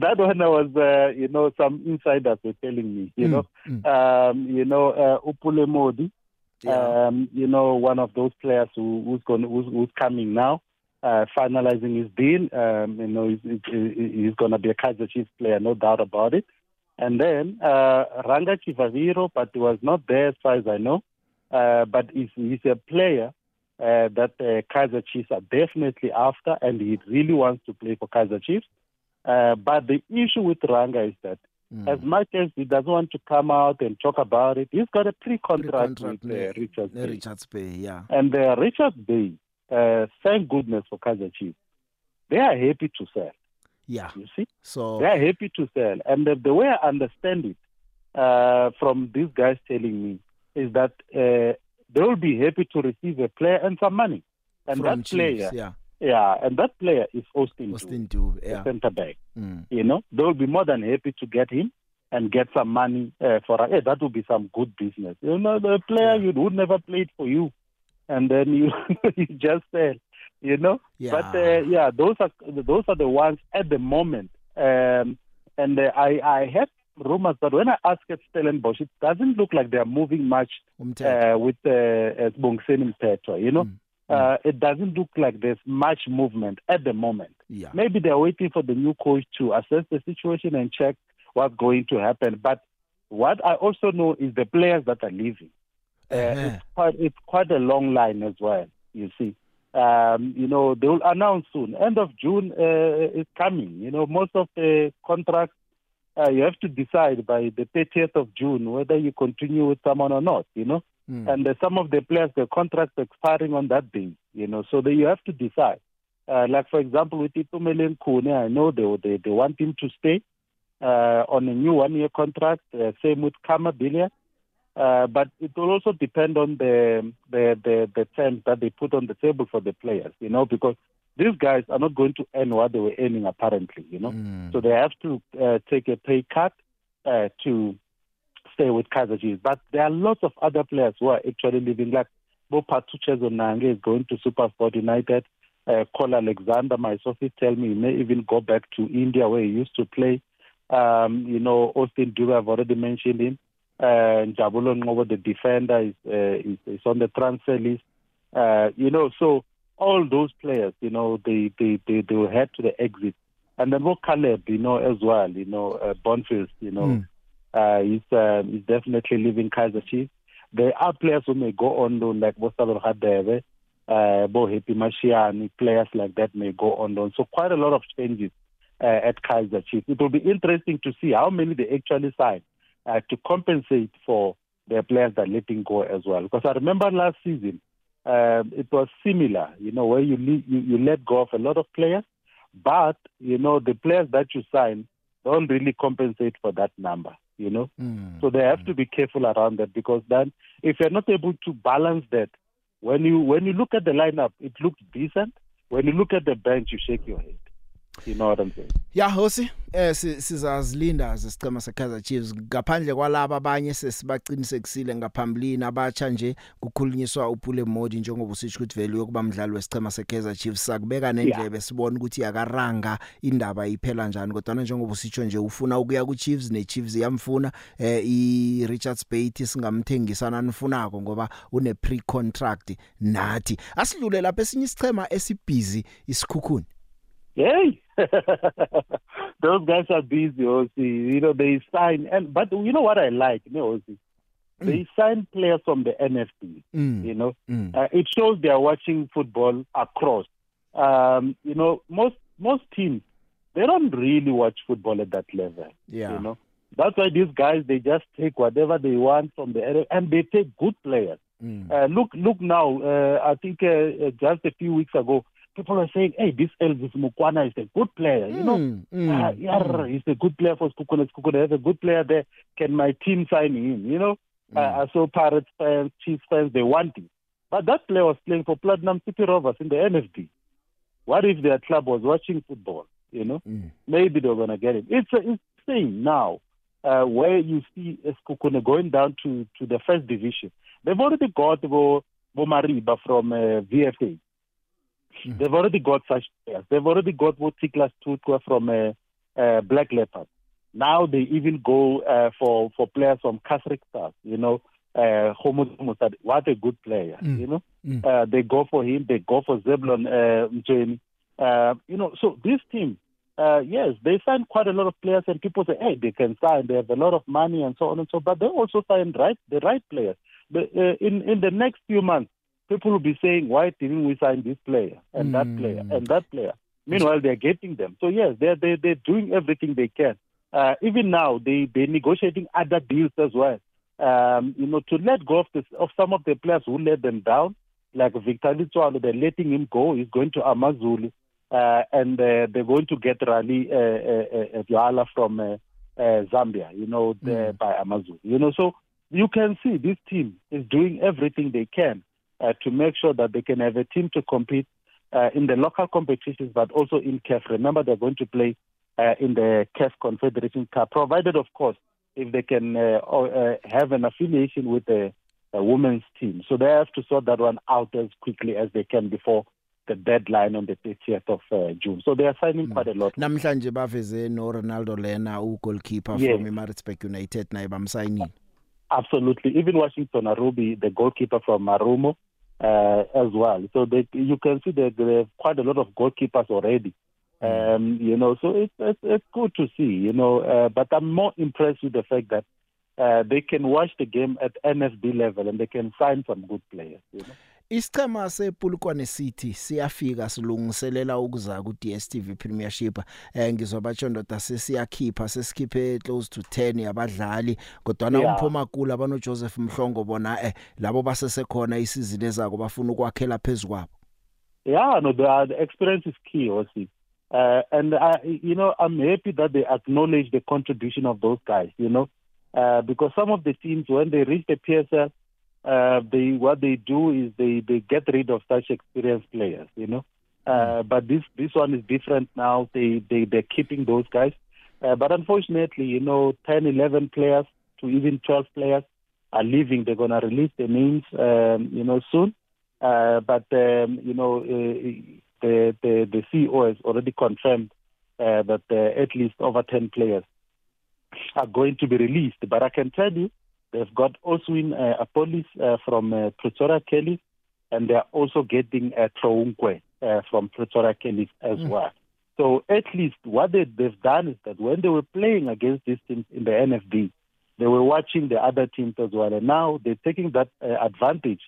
that one was, uh, you know, some insiders were telling me, you Mm, know, um, you know, uh, Upule Modi, um, you know, one of those players who, who's going, who's, who's coming now, uh, finalizing his deal. Um, you know, he's, he's, he's going to be a Kaiser Chiefs player, no doubt about it. And then uh, Ranga Chivaviro, but he was not there as far as I know. Uh, but he's, he's a player uh, that uh, Kaiser Chiefs are definitely after, and he really wants to play for Kaiser Chiefs. Uh, but the issue with Ranga is that as much as he doesn't want to come out and talk about it, he's got a pre-contract, Pre-contract with uh, Richard ne Bay. Richards Bay yeah And uh, Richard Bay, uh, thank goodness for Kaiser Chiefs, they are happy to sell. Yeah. You see? So They're happy to sell. And the, the way I understand it uh, from these guys telling me is that uh, they will be happy to receive a player and some money. And From that Chiefs, player, yeah. yeah, and that player is Austin, Austin Dube, yeah. centre back. Mm. You know, they will be more than happy to get him and get some money uh, for hey, that would be some good business. You know, the player you would never played for you, and then you you just sell. You know, Yeah. but uh, yeah, those are those are the ones at the moment. Um, and uh, I I had rumors, but when I asked at Stellenbosch, it doesn't look like they are moving much uh, with uh, Bongsen Mteto. You know. Uh, it doesn't look like there's much movement at the moment. Yeah. Maybe they're waiting for the new coach to assess the situation and check what's going to happen. But what I also know is the players that are leaving. Uh, it's quite it's quite a long line as well. You see, um, you know they will announce soon. End of June uh, is coming. You know, most of the contracts uh, you have to decide by the 30th of June whether you continue with someone or not. You know, and uh, some of the players the contracts expiring on that day. You know, so that you have to decide. Uh, like for example, with Ipumele Kune, I know they they they want him to stay uh, on a new one-year contract. Uh, same with Kama Billiard. Uh, but it will also depend on the, the the the terms that they put on the table for the players, you know, because these guys are not going to earn what they were earning apparently, you know. So they have to uh, take a pay cut uh, to stay with Kaiser Chiefs. But there are lots of other players who are actually leaving, like Bo Patuches Onange is going to Supersport United. Uh, Cole Alexander, my sources tell me, he may even go back to India where he used to play. Um, you know, Austin Dube, I've already mentioned him. Uh, Jabulo Ngobo, the defender, is, uh, is, is on the transfer list. Uh, you know, so all those players, you know, they, they, they, they will head to the exit. And then Mo Caleb, you know, as well, you know, uh, Bonfield, you know, Mm. uh, he's, uh, he's definitely leaving Kaiser Chiefs. There are players who may go on loan, like Bosalo Hadebe, uh, Bo Happy Mashiani, players like that may go on loan. So quite a lot of changes uh, at Kaiser Chiefs. It will be interesting to see how many they actually sign uh, to compensate for their players that are letting go as well. Because I remember last season, um, it was similar, you know, where you, le- you you let go of a lot of players, but you know the players that you sign don't really compensate for that number, you know. So they have to be careful around that because then if you're not able to balance that, when you when you look at the lineup, it looks decent. When you look at the bench, you shake your head. You know what I'm saying? Ya hosi eh si- sizazilinda zesicema seKaizer Chiefs. Ngaphandle kwalabo abanye sesibaqinisekisile ngaphambilini abatsha nje kukhulunyiswa uPule Modi njengoba usitsho ukuthi vele yokuba umdlali wesicema seKaizer Chiefs. Sakubeka nendlebe sibona ukuthi yakaranga indaba iphela njani kodwa njengoba usitsho nje ufuna ukuya ku Chiefs ne Chiefs yamfuna eh i Richards Bate singamthengisana nifunako ngoba une pre contract nathi. Asidlule lapha esinye isicema esibhizi isikhukhuni. Hey, those guys are busy, Osi. You know, they sign, and but you know what I like, you know, Osi? They sign players from the NFD. Mm. You know, Mm. uh, it shows they are watching football across. Um, you know, most most teams they don't really watch football at that level. Yeah. You know, that's why these guys they just take whatever they want from the NFD, and they take good players. Mm. Uh, look, look now. Uh, I think uh, uh, just a few weeks ago, people are saying, "Hey, this Elvis Mukwana is a good player." You know, Mm, mm, Ah, yeah, mm. he's a good player for Skukuna. Skukuna has a good player there. Can my team sign him? You know, uh, I saw Pirates fans, Chiefs fans, they want him. But that player was playing for Platinum City Rovers in the NFD. What if their club was watching football? You know, maybe they're gonna get him. It's a, it's insane now, uh, where you see Skukuna going down to to the first division. They've already got Bo, Bo Mariba from uh, VFA. They've already got such players. They've already got Wotiklas Tutwa from uh, uh, Black Leopard. Now they even go uh, for for players from Kasrik Stars. You know, uh, Homo Musad. What a good player. Mm. You know, Mm. uh, they go for him. They go for Zeblon uh, Mjeni. Uh, you know, so this team, uh, yes, they sign quite a lot of players, and people say, hey, they can sign. They have a lot of money and so on and so. But they also sign right the right players. But, uh, in in the next few months, people will be saying, why didn't we sign this player and that player and that player? Meanwhile, they're getting them. So yes, they're they they're doing everything they can. Uh, even now, they they're negotiating other deals as well. Um, you know, to let go of this, of some of the players who let them down, like Victor Litswalo, they're letting him go. He's going to Amazulu. uh, and uh, they're going to get Rally uh, uh, uh, Dwala from uh, uh, Zambia, you know, there by Amazon. You know, so you can see this team is doing everything they can uh, to make sure that they can have a team to compete uh, in the local competitions, but also in CAF. Remember, they're going to play uh, in the CAF Confederation Cup, provided, of course, if they can uh, or, uh, have an affiliation with the uh, women's team. So they have to sort that one out as quickly as they can before the deadline on the 30th of uh, June. So they are signing mm. quite a lot. namhlanje baveze no Ronaldo Lena ugoalkeeper Yes. from iMaritzburg United naye bamsayinile Absolutely. Even Washington Arubi, the goalkeeper from Marumo, uh, as well. So they, you can see that there are quite a lot of goalkeepers already. Um, you know, so it's, it's it's good to see. You know, uh, but I'm more impressed with the fact that uh, they can watch the game at NFB level and they can sign some good players. You know. Isicema sePulukwane City siyafika silungiselela ukuza ku DStv Premiership eh ngizobatsho ndoda sesiyakhipha sesikhiphe close to 10 yabadlali kodwa na Yeah. umphoma kula bano Joseph Mhlongo bona eh labo basesekhona isizini ezako bafuna ukwakhela phezukwabo Yeah, no, the, the experience is key, also. Uh, and I, you know, I'm happy that they acknowledge the contribution of those guys. You know, uh, because some of the teams, when they reach the PSL, uh, they what they do is they they get rid of such experienced players. You know, uh, but this this one is different now. They they they're keeping those guys, uh, but unfortunately, you know, 10, 11 players to even 12 players are leaving. They're gonna release the names, um, you know, soon. Uh, but um, you know, uh, the, the the CEO has already confirmed uh, that uh, at least over 10 players are going to be released. But I can tell you, they've got Oswin uh, Apolis uh, from uh, Pretoria Kelly, and they're also getting uh, Trounkwe uh, from Pretoria Kelly as Mm. well. So at least what they, they've done is that when they were playing against these teams in the NFD, they were watching the other teams as well. And now they're taking that uh, advantage,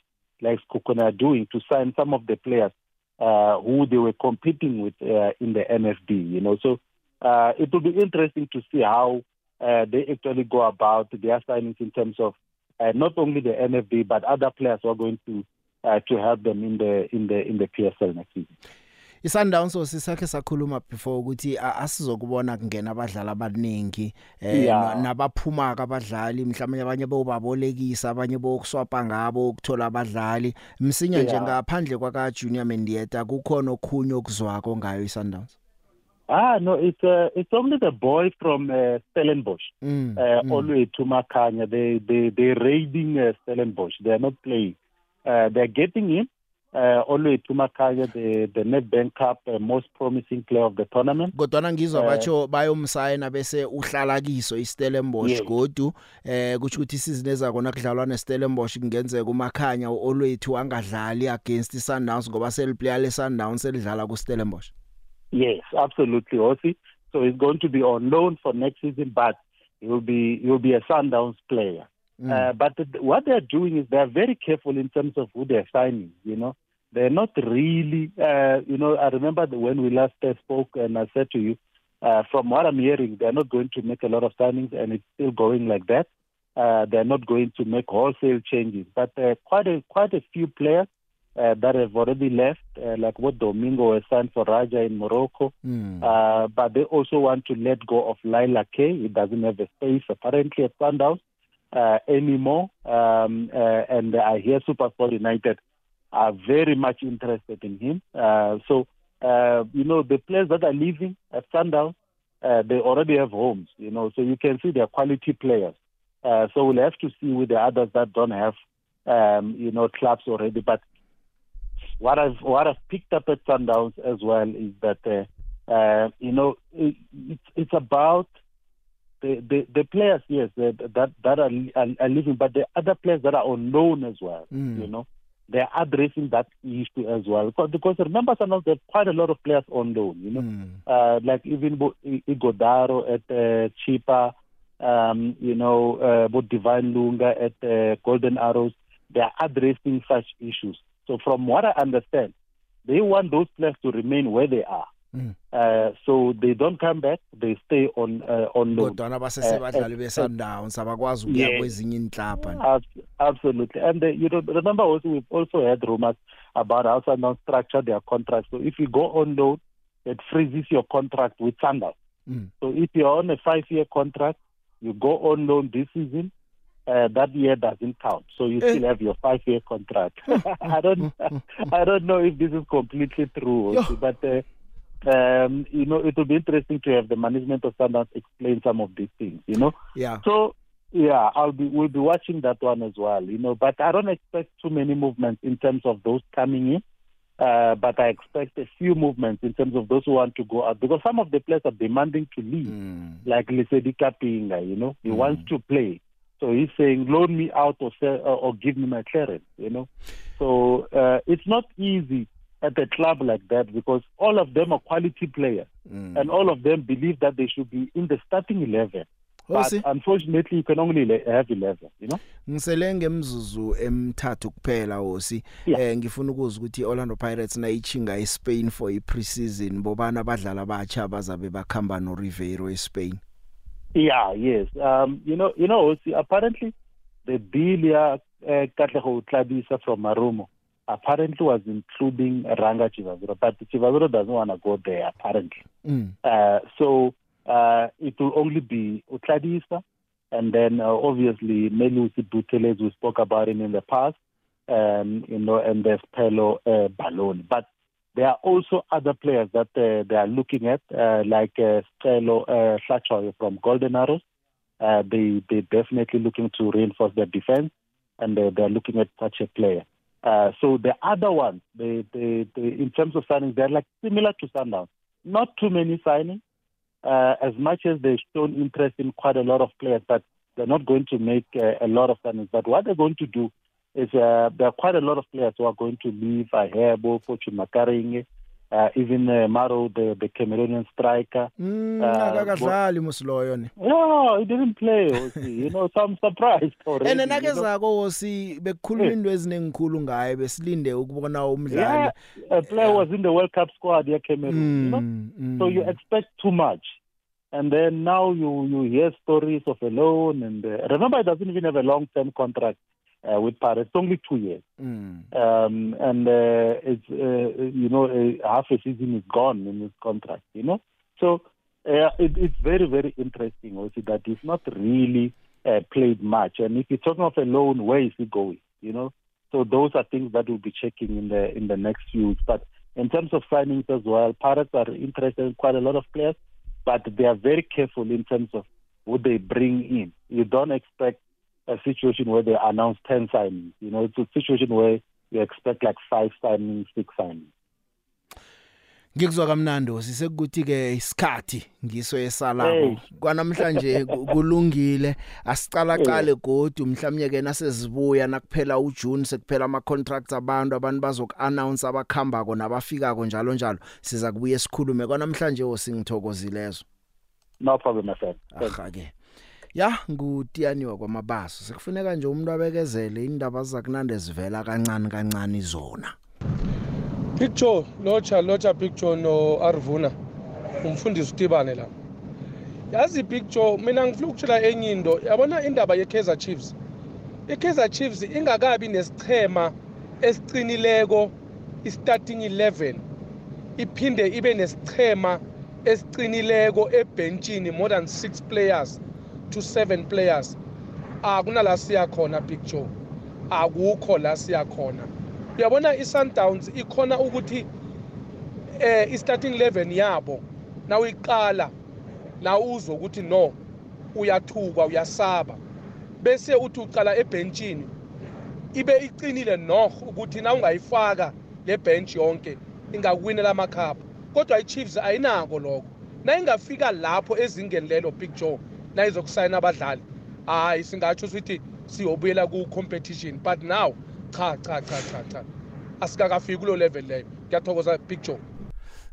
like Skokona are doing, to sign some of the players uh, who they were competing with uh, in the NFD. You know, so uh, it will be interesting to see how uh, they actually go about their signings in terms of uh, not only the NFD but other players who are going to uh, to help them in the in the in the PSL next season. iSundowns so sisakhe sakhuluma before ukuthi a- asizokubona kungena abadlali abaningi eh Yeah. na- nabaphuma abadlali mhlawumbe abanye bobabolekisa abanye bokuswapa ngabo ukuthola abadlali msinya nje Yeah. ngaphandle kwaka Junior Mendieta kukhona okhunye okuzwako ngayo iSundowns Ah no, it's uh, it's only the boy from uh, Stellenbosch, Mm, uh, mm. Olwe Tumakanya. They they they raiding uh, Stellenbosch. They are not playing. Uh, they're getting in. Uh, Olwe Tumakanya, the the Nedbank Cup uh, most promising player of the tournament. kodwa ngizwa Eh, batsho bayomsayina bese uhlala kiso iStellenbosch Yes. godu eh kuthi ukuthi isizini ezakona kudlalwa neStellenbosch kungenzeka umakhanya olwethu angadlali against iSundowns ngoba seliplayer leSundowns elidlala kuStellenbosch Yes, absolutely, Ossi. So he's going to be on loan for next season, but he will be he will be a Sundowns player. Mm. Uh, but th- what they're doing is they're very careful in terms of who they're signing. You know, they're not really. Uh, you know, I remember that when we last uh, spoke, and I said to you, uh, from what I'm hearing, they're not going to make a lot of signings, and it's still going like that. Uh, they're not going to make wholesale changes, but uh, quite a quite a few players uh, that have already left, uh, like what Domingo has signed for Raja in Morocco. Mm. Uh, but they also want to let go of Laila K. He doesn't have a space apparently at Sundowns uh, anymore. Um, uh, and I hear Supersport United are very much interested in him. Uh, so, uh, you know, the players that are leaving at Sundowns, uh, they already have homes, you know, so you can see they're quality players. Uh, so we'll have to see with the others that don't have, um, you know, clubs already. But what I've what I've picked up at Sundowns as well is that uh, uh, you know it, it's it's about the, the the players yes that that, that are, are are leaving, but the other players that are on loan as well. Mm. You know they're addressing that issue as well because, because remember Sundowns there's quite a lot of players on loan. You know Mm. uh, like even Bo- Igodaro at uh, Chipa, um, you know, uh, both Divine Lunga at uh, Golden Arrows, they are addressing such issues. So from what I understand, they want those players to remain where they are. Mm. Uh, so they don't come back; they stay on uh, on loan. kodwa abasesebadlali uh, beSundowns abakwazi ukuya kwezinye inhlapa Abs- Absolutely. And uh, you know, remember also we've also had rumors about how Sundowns structure their contracts. So if you go on loan, that freezes your contract with Sundowns. Mm. So if you're on a five-year contract, you go on loan this season. Uh, that year doesn't count, so you Eh. still have your five-year contract. I don't, I don't know if this is completely true, also, but uh, um, you know, it will be interesting to have the management of Sundowns explain some of these things. You know, Yeah. so yeah, I'll be we'll be watching that one as well. You know, but I don't expect too many movements in terms of those coming in. Uh, but I expect a few movements in terms of those who want to go out because some of the players are demanding to leave, Mm. like Lisedi Kapinga, you know, he wants to play. So he's saying, loan me out or, sell, or, or give me my clearance, you know. So uh, it's not easy at a club like that because all of them are quality players Mm. and all of them believe that they should be in the starting 11. But Hosi. unfortunately, you can only le- have 11, you know. ngisele ngemzuzu emithathu kuphela hosi eh ngifuna ukuzwa ukuthi Orlando Pirates nayichinga eSpain for i-preseason bobana badlala batsha bazabe bakhamba no Ribeiro eSpain Yeah, yes. Um, you know, you know, see, apparently the deal yeah, uh, Katlego Tlabisa from Marumo apparently was including Ranga Chivazuro, but Chivazuro doesn't want to go there apparently. mm. Uh, so uh, it will only be Utladisa and then uh, obviously Melusi Buteles, we spoke about him in the past, um, you know, and there's Pelo uh, Baloni. But there are also other players that uh, they are looking at, uh, like uh, Stelo uh, Hlachoyo from Golden Arrows. Uh, they they definitely looking to reinforce their defense, and they they're looking at such a player. Uh, so the other ones, they, they, they, in terms of signings, they're like similar to Sundown. Not too many signings, uh, as much as they've shown interest in quite a lot of players, but they're not going to make uh, a lot of signings. But what they're going to do is uh, there are quite a lot of players who are going to leave. Ahebo, Fortune Makaringe, uh, even uh, Maro, the, the Cameroonian striker. mm, Uh, akakadlali musiloyo ni No, he didn't play. Osi. You know, so I'm surprised already. ene you know. nakezako hosi bekukhuluma into eziningikhulu ngaye besilinde ukubona umdlali Yeah, a player was in the World Cup squad, yeah, Cameroon. you know? Mm, So you expect too much. And then now you, you hear stories of a loan. And uh, remember, he doesn't even have a long term contract uh, with Paris, it's only two years. mm. Um, and uh, it's, uh, you know, uh, half a season is gone in his contract, you know? So uh, it, it's very, very interesting also that he's not really uh, played much. And if you're talking of a loan, where is he going, you know? So those are things that we'll be checking in the in the next few weeks. But in terms of signings as well, Pirates are interested in quite a lot of players, but they are very careful in terms of who they bring in. You don't expect a situation where they announce 10 signings. You know, it's a situation where you expect like five signings, six signings. ngikuzwa kamnandi hosi sekukuthi ke isikhathi ngiso Hey. esalako kwanamhlanje ku- kulungile asicala cale godi mhlawumnye ke nasezibuya nakuphela uJune sekuphela ama contracts abantu abantu bazoku announce abakhambako nabafikako njalo njalo siza kubuye sikhulume kwanamhlanje hosi ngithokozilezo No problem, my friend. aha ke ya ngutiyaniwa kwamabaso. Sekufuneka nje umuntu abekezele indaba zakunande zivela kancane kancane zona picture locha locha picture no arvuna. Umfundisi utibane la. Yazi picture mina ngifuna ukutshela enye into. Yabona indaba ye-kaizer chiefs? I-kaizer chiefs ingakabi nesichema esiqinileko i-starting 11 iphinde ibe nesichema esiqinileko ebhentshini more than six players. To seven players. Akunala siya khona picture akukho la siya khona. Uyabona i-sundowns ikhona ukuthi eh i-starting 11 yabo. Nawuyiqala la uzwe ukuthi no uyathuka uyasaba. Bese uthi ucala ebhentshini ibe iqinile no ukuthi na ungayifaka le bench yonke ingakuwinela amakhapha kodwa i-chiefs ayinako lokho. Na ingafika lapho ezingeni lelo big joe na izokusayina abadlali. Hayi singatsho sithi siyobuyela ku-competition but now cha cha cha cha cha. Asikakafiki kulo level leyo. Ngiyathokoza big joe.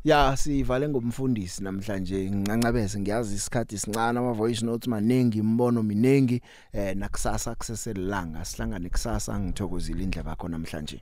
Ya sivale ngomfundisi namhlanje. Ngicancabeze ngiyazi isikhathi sincane ama voice notes maningi imbono minengi eh nakusasa kuseselanga sihlangane kusasa ngithokozile indlela yakho namhlanje.